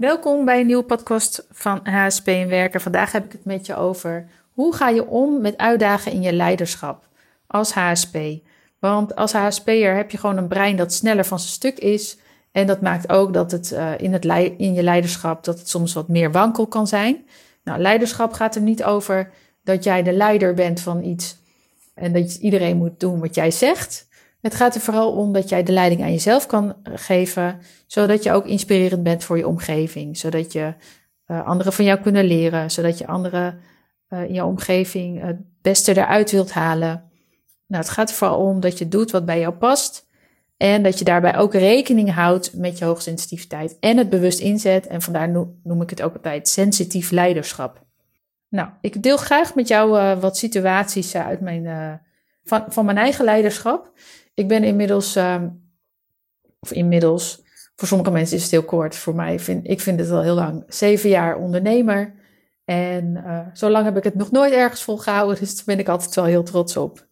Welkom bij een nieuwe podcast van HSP en Werken. Vandaag heb ik het met je over hoe ga je om met uitdagen in je leiderschap als HSP. Want als HSP'er heb je gewoon een brein dat sneller van zijn stuk is. En dat maakt ook dat het, uh, in, het in je leiderschap dat het soms wat meer wankel kan zijn. Nou, leiderschap gaat er niet over dat jij de leider bent van iets en dat iedereen moet doen wat jij zegt. Het gaat er vooral om dat jij de leiding aan jezelf kan geven, zodat je ook inspirerend bent voor je omgeving, zodat je uh, anderen van jou kunnen leren, zodat je anderen uh, in jouw omgeving het beste eruit wilt halen. Nou, het gaat er vooral om dat je doet wat bij jou past en dat je daarbij ook rekening houdt met je hoogsensitiviteit en het bewust inzet. En vandaar noem ik het ook altijd sensitief leiderschap. Nou, ik deel graag met jou uh, wat situaties uit mijn, van, van mijn eigen leiderschap. Ik ben inmiddels, uh, of inmiddels, voor sommige mensen is het heel kort. Voor mij vind ik vind het al heel lang. Zeven jaar ondernemer. En uh, zo lang heb ik het nog nooit ergens volgehouden. Dus daar ben ik altijd wel heel trots op.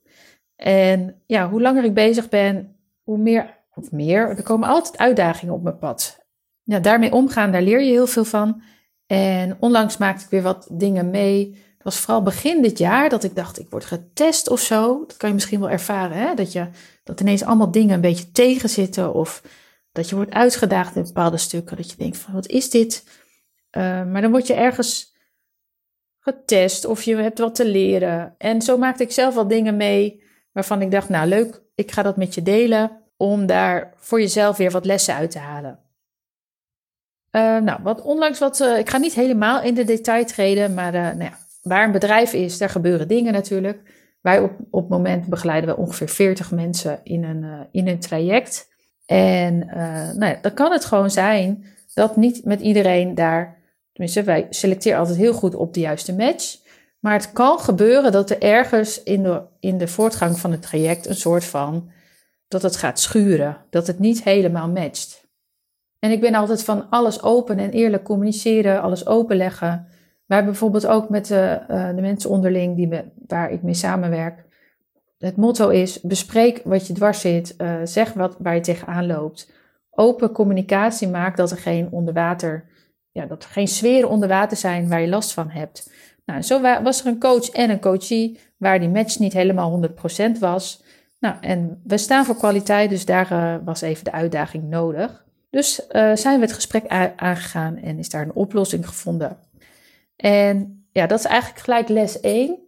En ja, hoe langer ik bezig ben, hoe meer, of meer, er komen altijd uitdagingen op mijn pad. Ja, daarmee omgaan, daar leer je heel veel van. En onlangs maakte ik weer wat dingen mee het was vooral begin dit jaar dat ik dacht, ik word getest of zo. Dat kan je misschien wel ervaren, hè? Dat, je, dat ineens allemaal dingen een beetje tegenzitten. Of dat je wordt uitgedaagd in bepaalde stukken. Dat je denkt van, wat is dit? Uh, maar dan word je ergens getest of je hebt wat te leren. En zo maakte ik zelf wel dingen mee waarvan ik dacht, nou leuk, ik ga dat met je delen. Om daar voor jezelf weer wat lessen uit te halen. Uh, nou, wat onlangs wat, uh, ik ga niet helemaal in de detail treden, maar nou ja, waar een bedrijf is, daar gebeuren dingen natuurlijk. Wij op, op het moment begeleiden we ongeveer 40 mensen in een, uh, in een traject. En uh, nou ja, dan kan het gewoon zijn dat niet met iedereen daar, tenminste wij selecteren altijd heel goed op de juiste match. Maar het kan gebeuren dat er ergens in de, in de voortgang van het traject een soort van, dat het gaat schuren, dat het niet helemaal matcht. En ik ben altijd van alles open en eerlijk communiceren, alles openleggen. Maar bijvoorbeeld ook met de, uh, de mensen onderling die waar ik mee samenwerk. Het motto is: bespreek wat je dwars zit, uh, zeg wat waar je tegenaan loopt. Open communicatie maakt dat er geen onderwater, ja, dat er geen sferen onder water zijn waar je last van hebt. Nou, zo was er een coach en een coachie waar die match niet helemaal 100% was. Nou, en we staan voor kwaliteit, dus daar uh, was even de uitdaging nodig. Dus zijn we het gesprek aangegaan en is daar een oplossing gevonden. En ja, dat is eigenlijk gelijk les 1.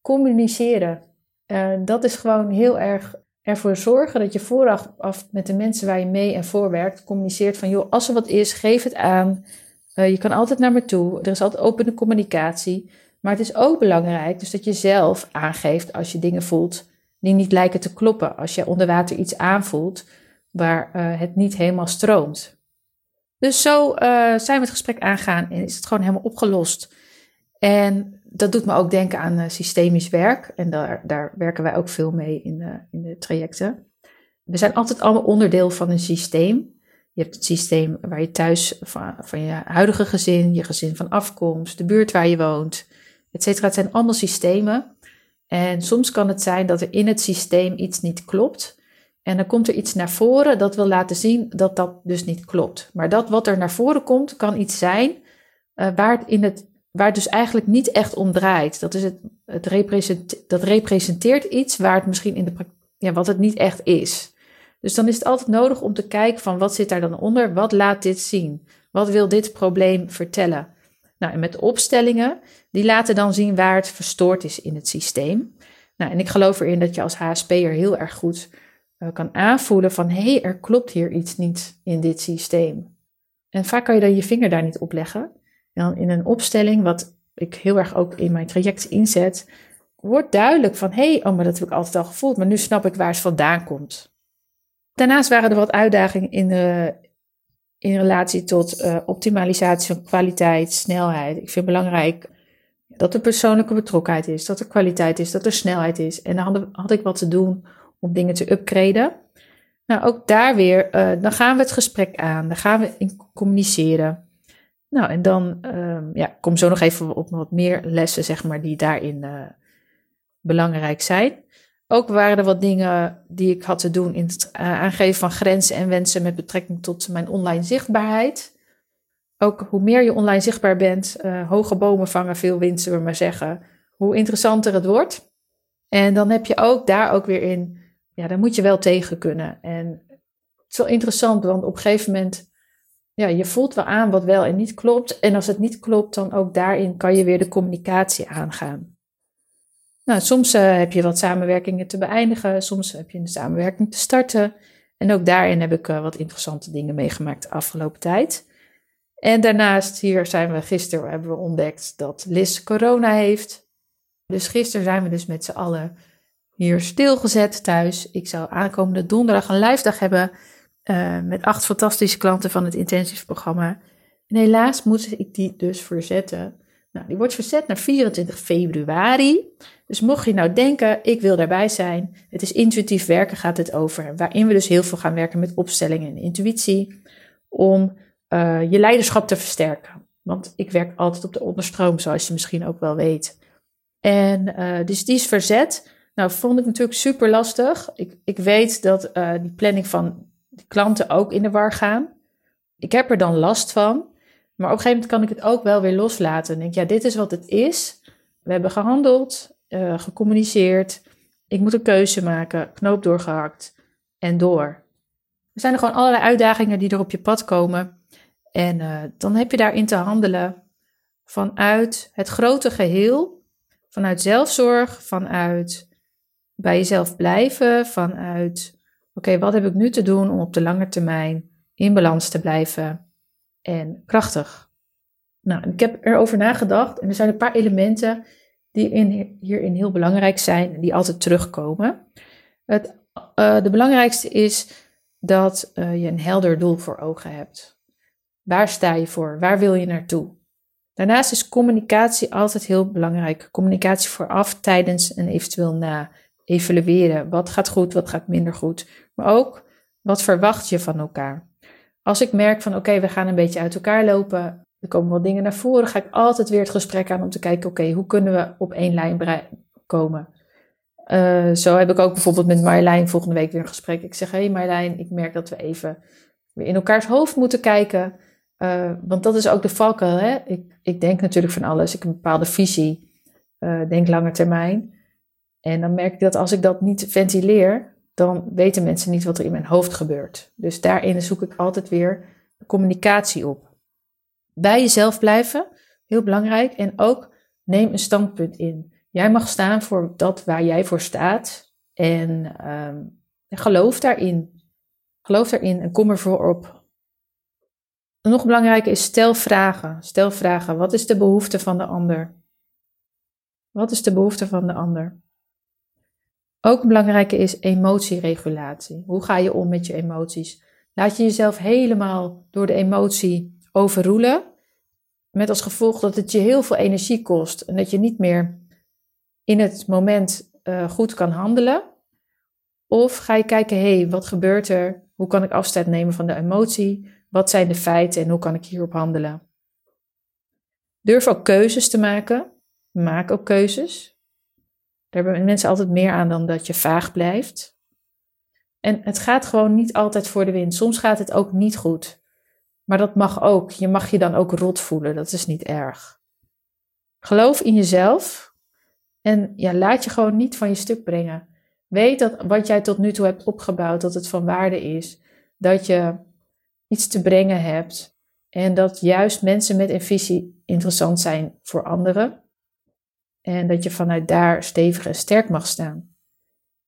Communiceren. Uh, dat is gewoon heel erg ervoor zorgen dat je vooraf af met de mensen waar je mee en voor werkt, communiceert van joh, als er wat is, geef het aan. Uh, je kan altijd naar me toe. Er is altijd opene communicatie. Maar het is ook belangrijk dus dat je zelf aangeeft als je dingen voelt die niet lijken te kloppen. Als je onder water iets aanvoelt waar uh, het niet helemaal stroomt. Dus zo uh, zijn we het gesprek aangaan en is het gewoon helemaal opgelost. En dat doet me ook denken aan uh, systemisch werk. En daar, daar werken wij ook veel mee in de, in de trajecten. We zijn altijd allemaal onderdeel van een systeem. Je hebt het systeem waar je thuis van, van je huidige gezin, je gezin van afkomst, de buurt waar je woont, et. Het zijn allemaal systemen. En soms kan het zijn dat er in het systeem iets niet klopt. En dan komt er iets naar voren dat wil laten zien dat dat dus niet klopt. Maar dat wat er naar voren komt, kan iets zijn uh, waar, het in het, waar dus eigenlijk niet echt om draait. Dat, is het, het dat representeert iets waar het misschien in de ja, wat het niet echt is. Dus dan is het altijd nodig om te kijken van wat zit daar dan onder? Wat laat dit zien? Wat wil dit probleem vertellen? Nou, en met opstellingen, die laten dan zien waar het verstoord is in het systeem. Nou, en ik geloof erin dat je als HSP'er heel erg goed kan aanvoelen van hé, hey, er klopt hier iets niet in dit systeem. En vaak kan je dan je vinger daar niet op leggen. En dan in een opstelling, wat ik heel erg ook in mijn traject inzet, wordt duidelijk van hé, hey, oh, maar dat heb ik altijd al gevoeld, maar nu snap ik waar het vandaan komt. Daarnaast waren er wat uitdagingen in, de, in relatie tot uh, optimalisatie van kwaliteit, snelheid. Ik vind het belangrijk dat er persoonlijke betrokkenheid is, dat er kwaliteit is, dat er snelheid is. En dan had ik wat te doen om dingen te upgraden. Nou, ook daar weer, uh, dan gaan we het gesprek aan, dan gaan we in communiceren. Nou, en dan um, ja, kom zo nog even op wat meer lessen, zeg maar, die daarin uh, belangrijk zijn. Ook waren er wat dingen die ik had te doen in het uh, aangeven van grenzen en wensen met betrekking tot mijn online zichtbaarheid. ook hoe meer je online zichtbaar bent, hoge bomen vangen veel wind, zullen we maar zeggen, hoe interessanter het wordt. En dan heb je ook daar ook weer in, ja, daar moet je wel tegen kunnen. En het is wel interessant, want op een gegeven moment, ja, je voelt wel aan wat wel en niet klopt. En als het niet klopt, dan ook daarin kan je weer de communicatie aangaan. Nou, soms uh, heb je wat samenwerkingen te beëindigen, soms heb je een samenwerking te starten. En ook daarin heb ik uh, wat interessante dingen meegemaakt de afgelopen tijd. En daarnaast, hier zijn we gisteren, hebben we ontdekt dat Liz corona heeft. Dus gisteren zijn we dus met z'n allen hier stilgezet thuis. Ik zou aankomende donderdag een live dag hebben uh, met acht fantastische klanten van het intensive programma. En helaas moet ik die dus verzetten. Nou, die wordt verzet naar 24 februari. Dus mocht je nou denken, ik wil daarbij zijn. Het is intuïtief werken gaat het over. Waarin we dus heel veel gaan werken met opstellingen en intuïtie. Om uh, je leiderschap te versterken. Want ik werk altijd op de onderstroom, zoals je misschien ook wel weet. En uh, dus die is verzet. Nou, vond ik natuurlijk super lastig. Ik, ik weet dat uh, die planning van de klanten ook in de war gaan. Ik heb er dan last van. Maar op een gegeven moment kan ik het ook wel weer loslaten. En denk, ja, dit is wat het is. We hebben gehandeld, uh, gecommuniceerd. Ik moet een keuze maken, knoop doorgehakt en door. Er zijn er gewoon allerlei uitdagingen die er op je pad komen. En uh, dan heb je daarin te handelen vanuit het grote geheel, vanuit zelfzorg, vanuit bij jezelf blijven, vanuit oké, wat heb ik nu te doen om op de lange termijn in balans te blijven en krachtig. Nou, ik heb erover nagedacht en er zijn een paar elementen die in, hierin heel belangrijk zijn en die altijd terugkomen. Het, uh, de belangrijkste is dat uh, je een helder doel voor ogen hebt. Waar sta je voor? Waar wil je naartoe? Daarnaast is communicatie altijd heel belangrijk. Communicatie vooraf, tijdens en eventueel na. Evalueren. Wat gaat goed, wat gaat minder goed. Maar ook, wat verwacht je van elkaar? Als ik merk van oké, we gaan een beetje uit elkaar lopen. Er komen wel dingen naar voren. Ga ik altijd weer het gesprek aan om te kijken, oké, hoe kunnen we op één lijn komen? Uh, zo heb ik ook bijvoorbeeld met Marjolein volgende week weer een gesprek. Ik zeg, hé hey Marjolein, ik merk dat we even weer in elkaars hoofd moeten kijken. Uh, want dat is ook de valkuil. Ik, ik denk natuurlijk van alles. Ik heb een bepaalde visie. Uh, denk lange termijn. En dan merk ik dat als ik dat niet ventileer, dan weten mensen niet wat er in mijn hoofd gebeurt. Dus daarin zoek ik altijd weer communicatie op. Bij jezelf blijven, heel belangrijk. En ook neem een standpunt in. Jij mag staan voor dat waar jij voor staat. En, en geloof daarin. Geloof daarin en kom ervoor op nog belangrijker is stel vragen. Stel vragen. Wat is de behoefte van de ander? Wat is de behoefte van de ander? Ook een belangrijke is emotieregulatie. Hoe ga je om met je emoties? Laat je jezelf helemaal door de emotie overroelen. Met als gevolg dat het je heel veel energie kost en dat je niet meer in het moment uh, goed kan handelen. Of ga je kijken, hé, hey, wat gebeurt er? Hoe kan ik afstand nemen van de emotie? Wat zijn de feiten en hoe kan ik hierop handelen? Durf ook keuzes te maken. Maak ook keuzes. Daar hebben mensen altijd meer aan dan dat je vaag blijft. En het gaat gewoon niet altijd voor de wind. Soms gaat het ook niet goed. Maar dat mag ook. Je mag je dan ook rot voelen. Dat is niet erg. Geloof in jezelf. En ja, laat je gewoon niet van je stuk brengen. Weet dat wat jij tot nu toe hebt opgebouwd, dat het van waarde is. Dat je iets te brengen hebt. En dat juist mensen met een visie interessant zijn voor anderen. En dat je vanuit daar stevig en sterk mag staan.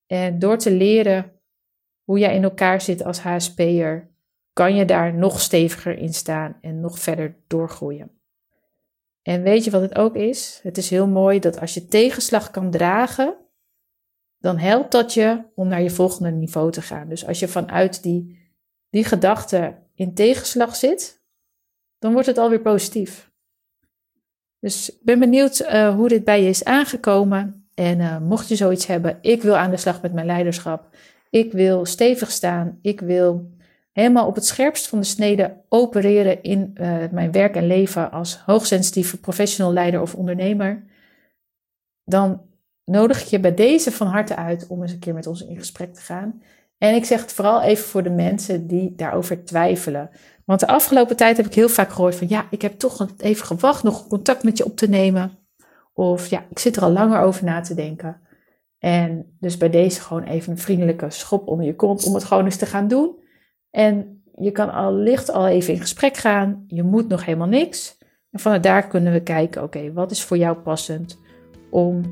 En door te leren hoe jij in elkaar zit als HSP'er, kan je daar nog steviger in staan en nog verder doorgroeien. En weet je wat het ook is? Het is heel mooi dat als je tegenslag kan dragen, dan helpt dat je om naar je volgende niveau te gaan. Dus als je vanuit die, die gedachte in tegenslag zit, dan wordt het alweer positief. Dus ik ben benieuwd uh, hoe dit bij je is aangekomen. En uh, mocht je zoiets hebben, ik wil aan de slag met mijn leiderschap. Ik wil stevig staan. Ik wil helemaal op het scherpst van de snede opereren in uh, mijn werk en leven als hoogsensitieve professional leider of ondernemer. Dan nodig ik je bij deze van harte uit om eens een keer met ons in gesprek te gaan. En ik zeg het vooral even voor de mensen die daarover twijfelen. Want de afgelopen tijd heb ik heel vaak gehoord van ja, ik heb toch even gewacht nog contact met je op te nemen. Of ja, ik zit er al langer over na te denken. En dus bij deze gewoon even een vriendelijke schop om je kont om het gewoon eens te gaan doen. En je kan al licht al even in gesprek gaan. Je moet nog helemaal niks. En vanuit daar kunnen we kijken, oké, wat is voor jou passend om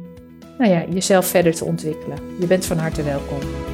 nou ja, jezelf verder te ontwikkelen. Je bent van harte welkom.